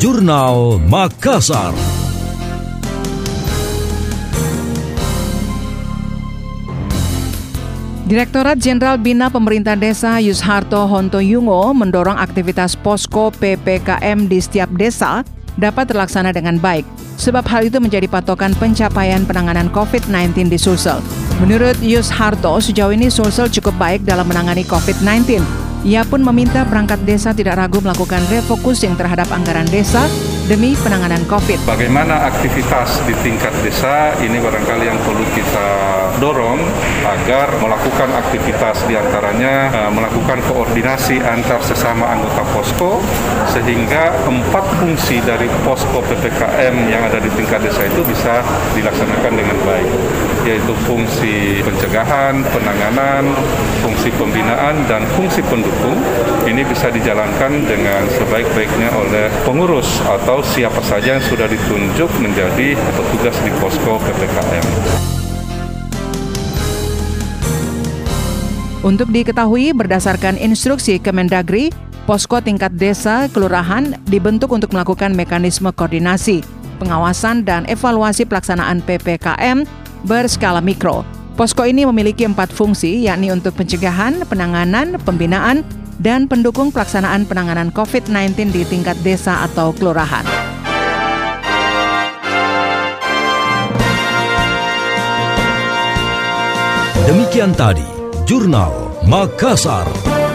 Jurnal Makassar. Direktorat Jenderal Bina Pemerintah Desa Yusharto Hontoyungo mendorong aktivitas posko PPKM di setiap desa dapat terlaksana dengan baik, sebab hal itu menjadi patokan pencapaian penanganan COVID-19 di Sulsel. Menurut Yusharto, sejauh ini Sulsel cukup baik dalam menangani COVID-19. Ia pun meminta perangkat desa tidak ragu melakukan refocusing terhadap anggaran desa demi penanganan COVID. Bagaimana aktivitas di tingkat desa ini barangkali yang perlu kita dorong agar melakukan aktivitas di antaranya uh, melakukan koordinasi antar sesama anggota posko sehingga empat fungsi dari posko PPKM yang ada di tingkat desa itu bisa dilaksanakan dengan baik yaitu fungsi pencegahan, penanganan, fungsi pembinaan dan fungsi pendukung ini bisa dijalankan dengan sebaik-baiknya oleh pengurus atau siapa saja yang sudah ditunjuk menjadi petugas di posko PPKM. Untuk diketahui berdasarkan instruksi Kemendagri, posko tingkat desa kelurahan dibentuk untuk melakukan mekanisme koordinasi, pengawasan dan evaluasi pelaksanaan PPKM berskala mikro. Posko ini memiliki empat fungsi, yakni untuk pencegahan, penanganan, pembinaan, dan pendukung pelaksanaan penanganan COVID-19 di tingkat desa atau kelurahan. Demikian tadi, Jurnal Makassar.